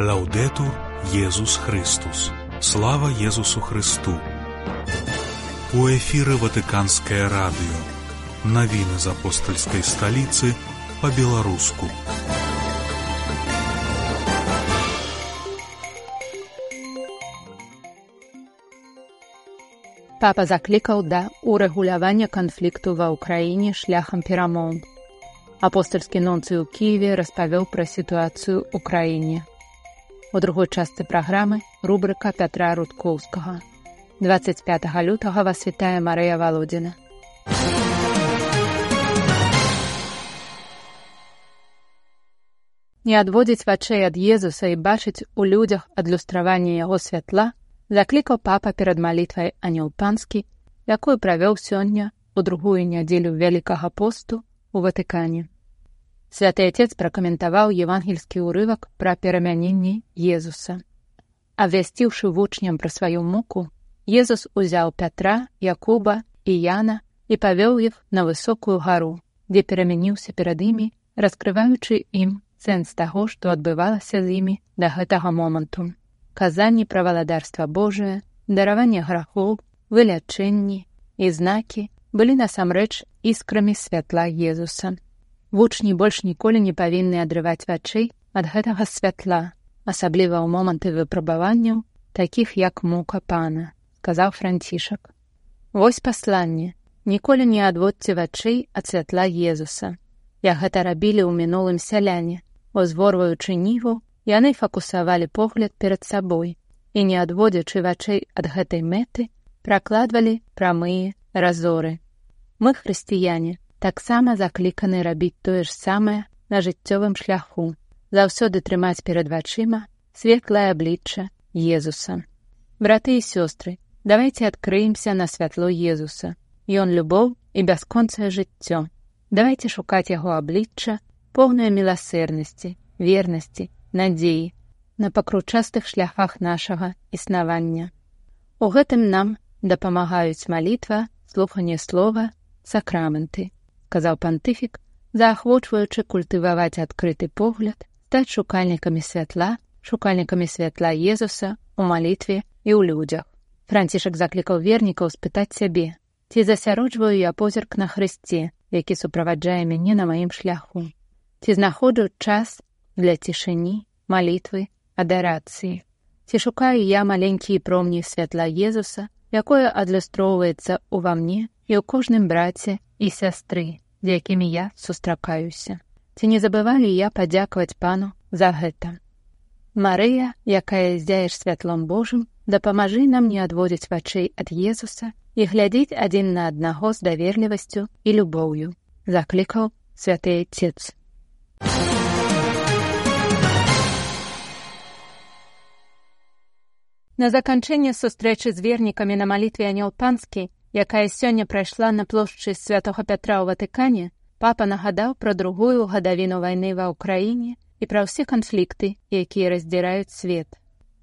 Лаўдетур Езус Христус. Слава Езусу Христу. У эфіры Ватыканскае радыё. Навіны з апостальскай сталіцы па-беларуску. Папа заклікаў да урэгулявання канфлікту ва ўкраіне шляхам перамоў. Апостальскі нонцы ў Кіеве распавёў пра сітуацыю ў краіне. У другой частцы праграмы рубрыка Пятра Рудкоўскага. 25 лютага вас вітае Марыя Валодзіна. Не адводзіць вачэй ад Езуса і бачыць у людзях адлюстраванне яго святла, заклікаў папа перад малітвай анёл панскі, якую правёў сёння у другую нядзелю вялікага посту у Ватыкане. Святы отец пракаментаваў евангельскі ўрывак пра перамяненні Езуса. Абвясціўшы вучням пра сваю муку, Езус узяў Пятра, Якуба і Яна і павёў іх на высокую гару, дзе перамяніўся перад імі, раскрываючы ім сэнс таго, што адбывалася з імі да гэтага моманту. Казанні пра валадарства Божае, дараванне грахоў, вылячэнні і знакі былі насамрэч іскрамі святла Езуса. Вучні больш ніколі не павінны адрываць вачэй ад гэтага святла, асабліва ў моманты выпрабаванняў, такіх як мука пана, сказаў францішак. Вось пасланне, ніколі не адводце вачэй ад святла Езуса. Я гэта рабілі ў мінулым сяляне, узворваючы ніву, яны факусавалі погляд перад сабой і не адводзячы вачэй ад гэтай мэты, пракладвалі прамыя разоры. Мы хрысціяне, таксама закліканы рабіць тое ж самае на жыццёвым шляху, заўсёды трымаць перад вачыма светлае аблічча Езуса. Браты і сёстры, давайте адкрыемся на святло Езуса. Ён любоў і бясконцае жыццё. Давайте шукаць яго аблічча, поўнае міласэрнасці, вернасці, надзеі на пакручастых шляхах нашага існавання. У гэтым нам дапамагаюць малітва, слуханне слова, сакраменты сказаў пантыфік, заахвочваючы культываваць адкрыты погляд, стаць шукальнікамі святла, шукальнікамі святла Езуса у малітве і ў людзях. Францішак заклікаў вернікаў спытаць сябе, ці засяроджваю я позірк на хрысце, які суправаджае мяне на маім шляху. Ці знаходжу час для цішыні, малітвы, адарацыі. Ці шукаю я маленькія промні святла Езуса, якое адлюстроўваецца ўва мне і ў кожным браце і сястры з якімі я сустракаюся. Ці не забывалі я падзякаваць пану за гэта. Марыя, якая здзяеш святлом Божым, дапамажы нам не адводзіць вачэй ад Езуса і глядзець адзін на аднаго з даверлівасцю і любоўю, заклікаў святы отец. На заканчэнне сустрэчы з вернікамі на малітве анёл панскі якая сёння прайшла на плошчы святого пятра ў ватыкане папа нагадаў пра другую гадавіну вайны ва ўкраіне і пра ўсе канфлікты якія раздзіраюць свет.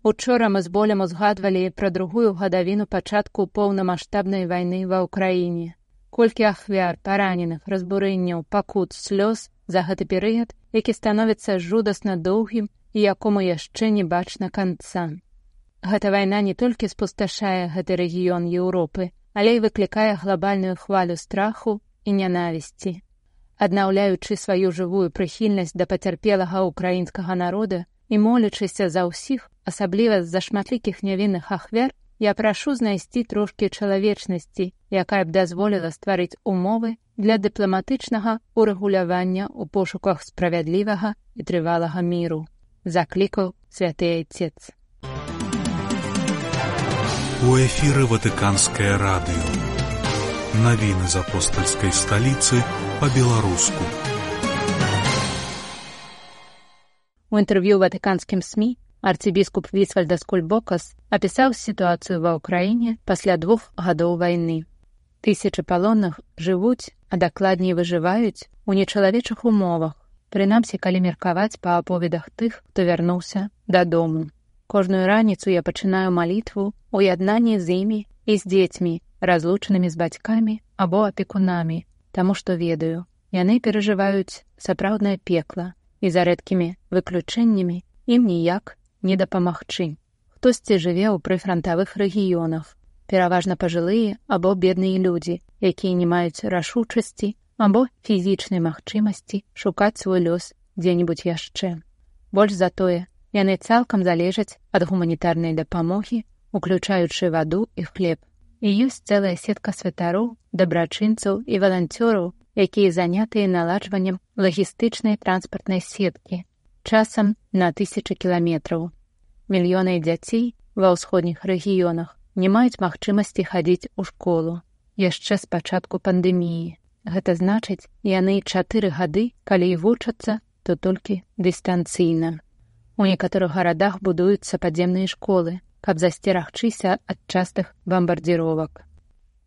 Учора мы з болем узгадвалі пра другую гадавіну пачатку поўнамасштабнай вайны ва ўкраіне. Колькі ахвяр параненых разбурэнняў пакут слёз за гэты перыяд які становіцца жудасна доўгім і якому яшчэ не бачна канца. Гэта вайна не толькі спусташае гэты рэгіён еўропы але і выклікае глобальную хвалю страху і нянавісці. Аднаўляючы сваю жывую прыхільнасць да пацярпелага ўкраінскага народа і молячыся за ўсіх, асабліва з-за шматлікіх нявінных ахвяр, я прашу знайсці трошкі чалавечнасці, якая б дазволіла стварыць умовы для дыпламатычнага урэгулявання ў пошуках справядлівага і трывалага міру. Заклікаў святы айцец у эфіры ватыканскае радыё. Навіны з апостальскай сталіцы па-беларуску. У інтэрв'ю ватыканскім сМ арцыбіскуп вісвальда скульбокас апісаў сітуацыю ва ўкраіне пасля двух гадоў вайны. Тысячы палонных жывуць а дакладней выжываюць у нечалавечых умовах прынамсі калі меркаваць па аповедах тых хто вярнуўся дадому Кожную раніцу я пачынаю малітву у яднанні з імі і з дзецьмі, разлучанымі з бацькамі або апекунамі, таму што ведаю, яны перажываюць сапраўднае пекла і за рэдкімі выключэннямі ім ніяк не дапамагчы. Хтосьці жыве ў прыфрантавых рэгіёнах, пераважна пажылыя або бедныя людзі, якія не маюць рашучасці або фізічнай магчымасці шукаць свой лёс дзе-небудзь яшчэ. Больш за тое, яны цалкам залежаць ад гуманітарнай дапамогі, уключаючы ваду і хлеб. І ёсць цэлая сетка святароў, дабрачынцаў і валанцёраў, якія занятыя наладжваннем лагістычнай транспартнай сеткі, часам на тысячы кіламетраў. Мільёны дзяцей ва ўсходніх рэгіёнах не маюць магчымасці хадзіць у школу яшчэ з пачатку пандэміі. Гэта значыць, яны чатыры гады, калі і вучацца, то толькі дыстанцыйна. У некаторых гарадах будуюцца падземныя школы, каб засцерагчыся ад частых бамбардзіровак.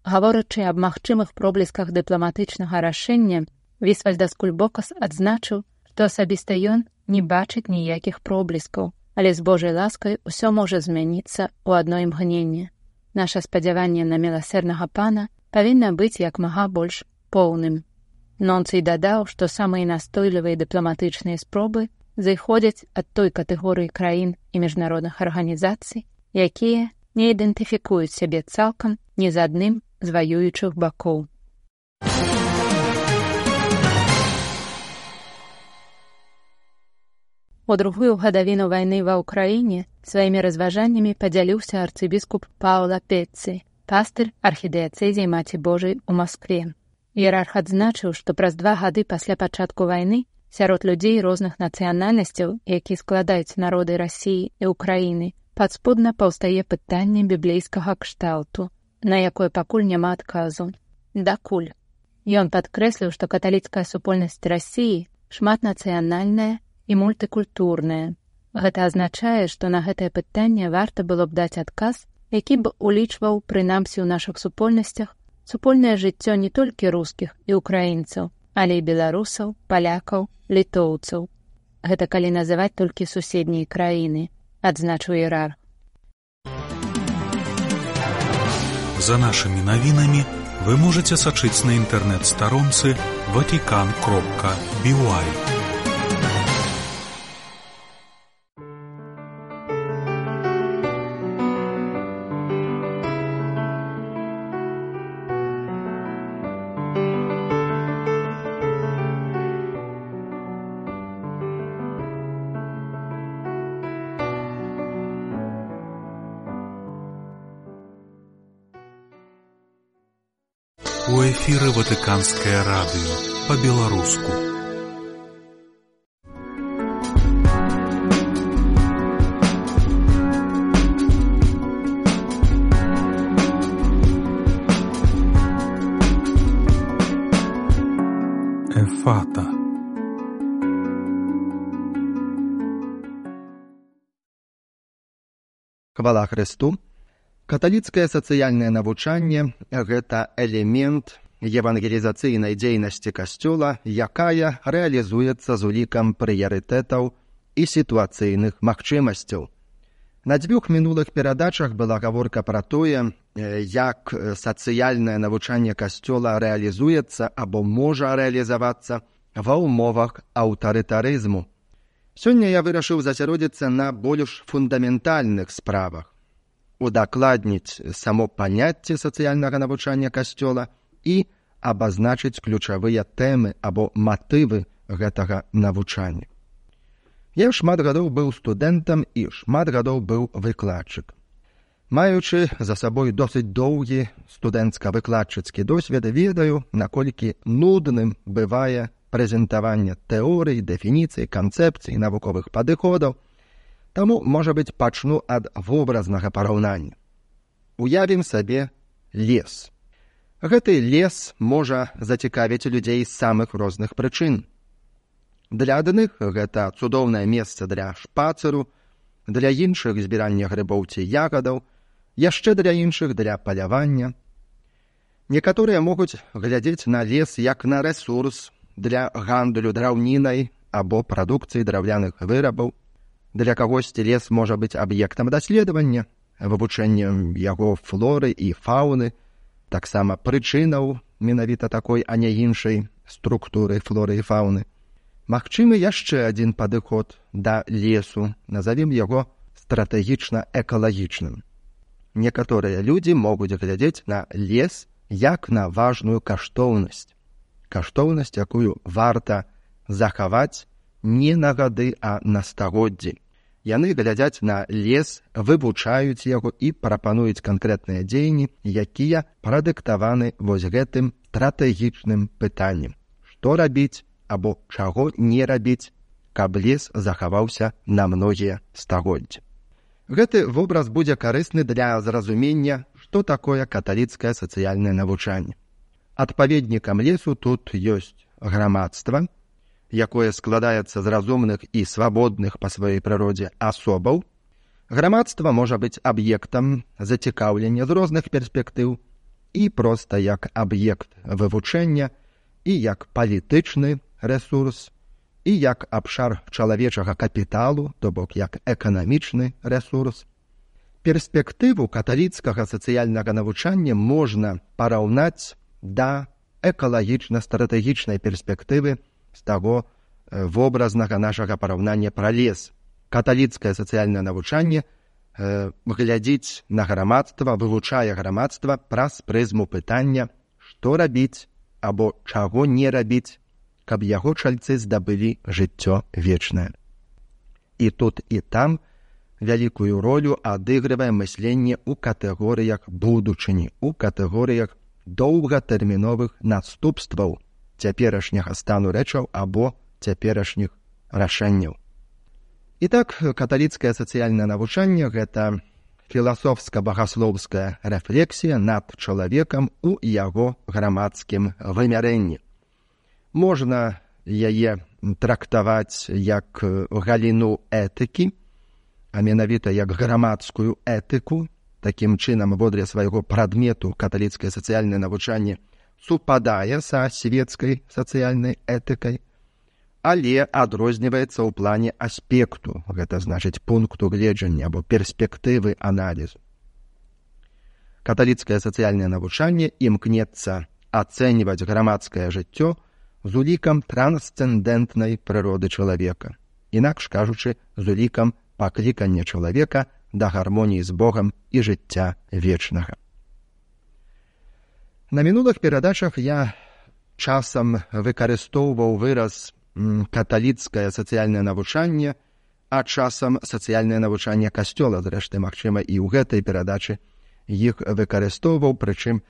Гаворачы аб магчымых проблісках дыпламатычнага рашэння, вісвальдас кульбокас адзначыў, што асабіста ён не бачыць ніякіх пробліскаў, але з Божай ласкай усё можа змяніцца ў адно імгненне. Наша спадзяванне на міласэрнага пана павінна быць як мага больш поўным. Нонцый дадаў, што самыя настойлівыя дыпламатычныя спробы зыходзяць ад той катэгорыі краін і міжнародных арганізацый, якія не ідэнтыфікуюць сябе цалкам ні з адным з ваюючых бакоў. У другую гадавіну вайны ва ўкраіне сваімі разважаннямі падзяліўся арцыбіскуп Паўла Петцы, пастыр архідэацэзій маці Божай у Маскве. Іерарх адзначыў, што праз два гады пасля пачатку вайны сярод людзей розных нацыянальнасцяў, які складаюць народы рассіі і ўкраіны, падспудна паўстае пытанне біблейскага кшталту, на якое пакуль няма адказу. Дакуль. Ён падкрэсліў, што каталіцкая супольнасць рассіі шматнацыянальная і мультыкультурная. Гэта азначае, што на гэтае пытанне варта было б даць адказ, які б улічваў прынамсі ў нашых супольнасцях супольнае жыццё не толькі рускіх і украінцаў, але і беларусаў, палякаў, літоўцаў. Гэта калі называць толькі суседнія краіны, адзначыў іерарх. За нашымі навінамі вы можете сачыць на інтэрнэт-старонцы ватикан кропка бівай. Эфіры ватыканскае радыё па-беларуску. Эфата. Хвала Христу. Каталіцкае сацыяльнае навучанне гэта элемент евангелізацыйнай дзейнасці касцёла, якая рэалізуецца з улікам прыярытэтаў і сітуацыйных магчымасцяў. На дзвюх мінулых перадачах была гаворка пра тое, як сацыяльнае навучанне касцёла рэалізуецца або можа рэалізавацца ва ўмовах аўтарытарызму. Сёння я вырашыў засяродзіцца на больш фундаментальных справах удакладніць само паняцце сацыяльнага навучання касцёла і абазначыць ключавыя тэмы або матывы гэтага навучання. Я шмат гадоў быў студэнтам і шмат гадоў быў выкладчык. Маючы за сабой досыць доўгі студэнцка-выкладчыцкі досвед ведаю, наколькі нудным бывае прэзентаванне тэорый, дэфініцый, канцэпцый навуковых падыходаў, Таму, можа быць, пачну ад вобразнага параўнання. Уявім сабе лес. Гэты лес можа зацікавіць людзей з самых розных прычын. Для адных гэта цудоўнае месца для шпацыру, для іншых збірання грыбоў ці ягадаў, яшчэ для іншых для палявання. Некаторыя могуць глядзець на лес як на рэсурс для гандлю драўнінай або прадукцыі драўляных вырабаў, для кагосьці лес можа быць аб'ектам даследавання, вывучэннем яго флоры і фауны, таксама прычынаў менавіта такой, а не іншай структуры флоры і фауны. Магчымы яшчэ адзін падыход да лесу, назавем яго стратэгічна экалагічным. Некаторыя людзі могуць глядзець на лес як на важную каштоўнасць. Каштоўнасць, якую варта захаваць не на гады, а на стагоддзі. Яны глядзяць на лес, вывучаюць яго і прапануюць канкрэтныя дзеянні, якія прадыктаваны вось гэтым стратэгічным пытаннем. Што рабіць або чаго не рабіць, каб лес захаваўся на многія стагоддзі. Гэты вобраз будзе карысны для зразумення, што такое каталіцкае сацыяльнае навучанне. Адпаведнікам лесу тут ёсць грамадства, якое складаецца з разумных і свабодных па сваёй прыродзе асобаў. Грамадства можа быць аб'ектам зацікаўлення з розных перспектыў і проста як аб'ект вывучэння і як палітычны ресурс і як абшар чалавечага капіталу, то бок як эканамічны ресурс. Перспектыву каталіцкага сацыяльнага навучання можна параўнаць да экалагічна-стратэгічнай перспектывы з таго э, вобразнага нашага параўнання пра лес. Каталіцкае сацыяльнае навучанне э, глядзіць на грамадства, вывучае грамадства праз прызму пытання, што рабіць або чаго не рабіць каб яго чальцы здабылі жыццё вечнае. І тут і там вялікую ролю адыгрывае мысленне ў катэгорыях будучыні, у катэгорыях доўгатэрміновых наступстваў цяперашняга стану рэчаў або цяперашніх рашэнняў. І так каталіцкае сацыяльнае навучанне гэта філасофска-багаслоўская рэфлексія над чалавекам у яго грамадскім вымярэнні можна яе трактаваць як галіну этыкі, а менавіта як грамадскую этыку, такім чынам водря свайго прадмету каталіцкае сацыяльнае навучанне супадае са свецкай сацыяльнай этыкай, але адрозніваецца ў плане аспекту, гэта значыць пункту гледжання або перспектывы аналізу. Каталіцкае сацыяльнае навучанне імкнецца ацэньваць грамадскае жыццё, з улікам трансцэндэнтнай прыроды чалавека, інакш кажучы, з улікам паклікання чалавека да гармоніі з Богам і жыцця вечнага. На мінулых перадачах я часам выкарыстоўваў выраз каталіцкае сацыяльнае навучанне, а часам сацыяльнае навучанне касцёла, зрэшты, магчыма, і ў гэтай перадачы іх выкарыстоўваў, прычым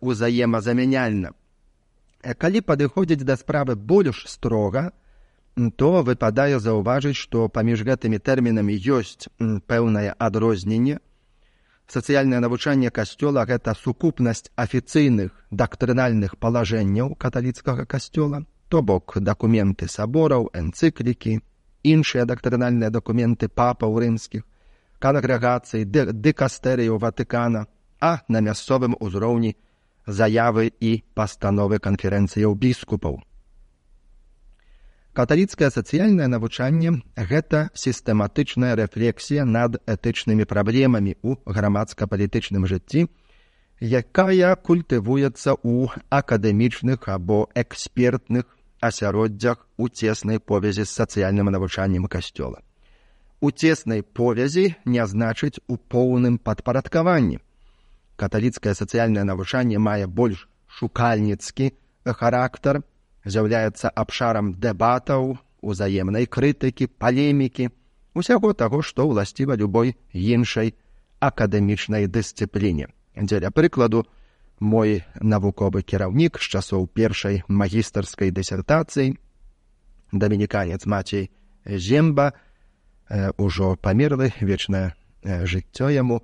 узаемазамяняльна. Э, калі падыходзіць да справы больш строга, то выпадае заўважыць, што паміж гэтымі тэрмінамі ёсць пэўнае адрозненне. Сацыяльнае навучанне касцёла гэта сукупнасць афіцыйных дактрынальных палажэнняў каталіцкага касцёла, то бок дакументы сабораў, энцыклікі, іншыя дактрынальныя дакументы папаў рымскіх, кангрэгацый, дыкастэрыяў Ватыкана, а на мясцовым узроўні заявы і пастановы канферэнцыяў біскупаў. Каталіцкае сацыяльнае навучанне гэта сістэматычная рэфлексія над этычнымі праблемамі ў грамадска-палітычным жыцці, якая культывуецца ў акадэмічных або экспертных асяроддзях у цеснай повязі з сацыяльным навучаннем касцёла. У цеснай повязі не значыць у поўным падпарадкаванні каталіцкае сацыяльнае навучанне мае больш шукальніцкі характар, з'яўляецца абшарам дэбатаў, узаемнай крытыкі, палемікі, усяго таго, што ўласціва любой іншай акадэмічнай дысцыпліне. Дзеля прыкладу, мой навуковы кіраўнік з часоў першай магістарскай дысертацыі, дамініканец мацей Земба, ўжо памерлы вечнае жыццё яму,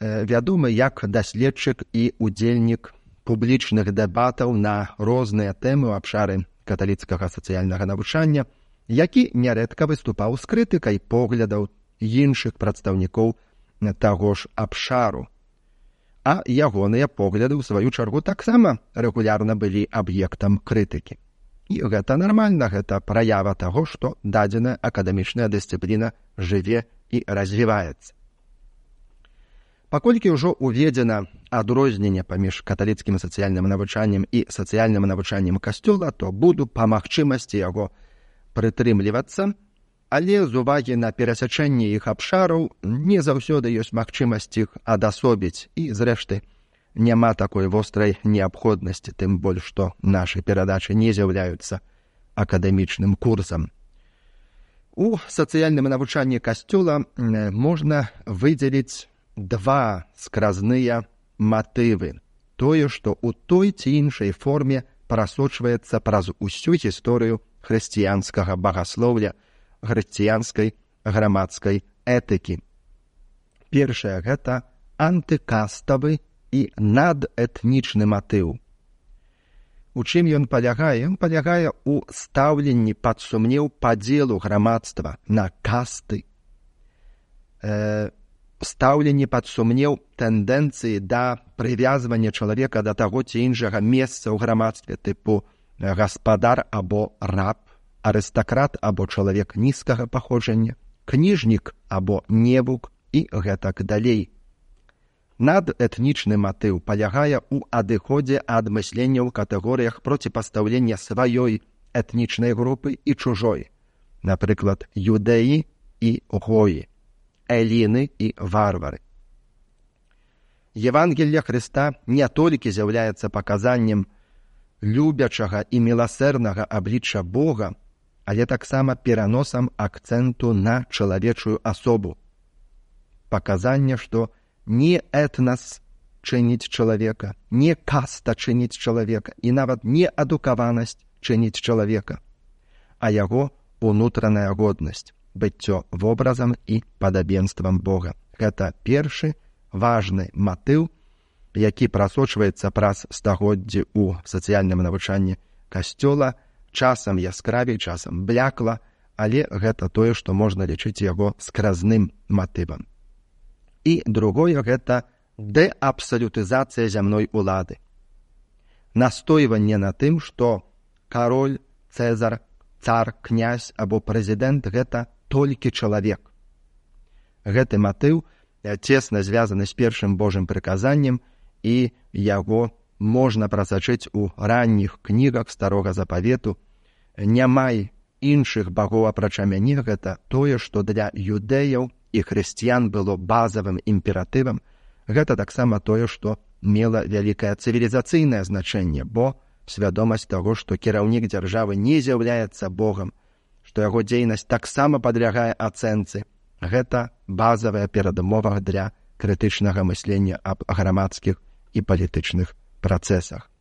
вядомы як даследчык і удзельнік публічных дэбатаў на розныя тэмы ў абшары каталіцкага сацыяльнага навучання, які нярэдка выступаў з крытыкай поглядаў іншых прадстаўнікоў таго ж абшару. А ягоныя погляды ў сваю чаргу таксама рэгулярна былі аб'ектам крытыкі. І гэта нармальна, гэта праява таго, што дадзеная акадэмічная дысцыпліна жыве і развіваецца. Паколькі ўжо ўведзена адрозненне паміж каталіцкім сацыяльным навучаннем і сацыяльным навучаннем касцёла, то буду па магчымасці яго прытрымлівацца але з увагі на перасячэнне іх абшараў не заўсёды ёсць магчымасць іх адасобіць і зрэшты няма такой вострай неабходнасці тым больш што нашы перадачы не з'яўляюцца акадэмічным курсам у сацыяльным навучанні касцёла можна выдзеліць два скразныя матывы тое што ў той ці іншай форме прасочваецца праз усю гісторыю хрысціянскага багаслоўля хрысціянскай грамадскай этыкі. Першае гэта антыкаставы і надэтнічны матыў. У чым ён палягае, ён палягае ў стаўленні пад сумнеў падзелу грамадства на касты. Э, стаўленне пад сумнеў тэндэнцыі да прывязвання чалавека да таго ці іншага месца ў грамадстве тыпу гаспадар або раб арыстакрат або чалавек нізкага паходжання, кніжнік або невук і гэтак далей. Надэтнічны матыў палягае ў адыходзе ад мыслення ў катэгорыях проціпастаўлення сваёй этнічнай групы і чужой, напрыклад, юдэі і гоі, эліны і варвары. Евангелля Хрыста не толькі з'яўляецца паказаннем любячага і міласэрнага аблічча Бога, але таксама пераносам акцэнту на чалавечую асобу. Паказанне, што не этнас чыніць чалавека, не каста чыніць чалавека і нават не адукаванасць чыніць чалавека, а яго унутраная годнасць, быццё вобразам і падабенствам Бога. Гэта першы важны матыў, які прасочваецца праз стагоддзі ў сацыяльным навучанні касцёла, часам яскравей часам блякла, але гэта тое, што можна лічыць яго скразным матывам. І другое гэта дэабсалютызацыя зямной улады. Настойванне на тым, што кароль, цэзар, цар, князь або прэзідэнт гэта толькі чалавек. Гэты матыў цесна звязаны з першым Божым прыказаннем і яго можна прасачыць у ранніх кнігах старога запавету не май іншых багоў апрача мяне гэта тое што для юдэяў і хрысціян было базавым імператывам гэта таксама тое што мела вялікае цывілізацыйнае значэнне бо свядомасць таго што кіраўнік дзяржавы не з'яўляецца богам што яго дзейнасць таксама падлягае ацэнцы гэта базавая перадмова для крытычнага мыслення аб грамадскіх і палітычных працэсах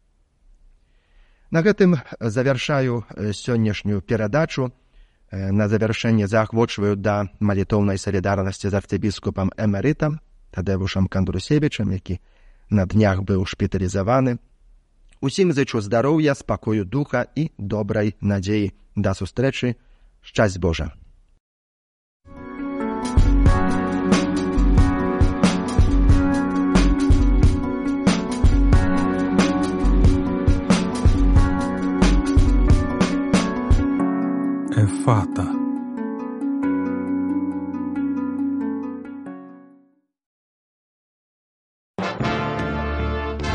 На гэтым завяршаю сённяшнюю перадачу. На завяршэнне заахвочваю да малітоўнай салідарнасці з арцыбіскупам эмерытам тадэвушам кандрусевічам, які на днях быў шпіталізаваны. Усім зычу здароўя, спакою духа і добрай надзеі да сустрэчы, шчасць Божа. Эфата.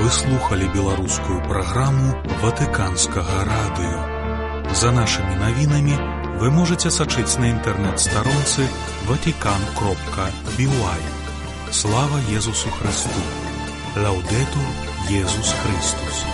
Вы слухали беларускую праграму ватыканскага радыё. За нашымі навінамі вы можете сачыць на інтэрнэт-старонцы ватикан кропка бівай. Слава Езусу Христу! Лаўдету Езус Христус!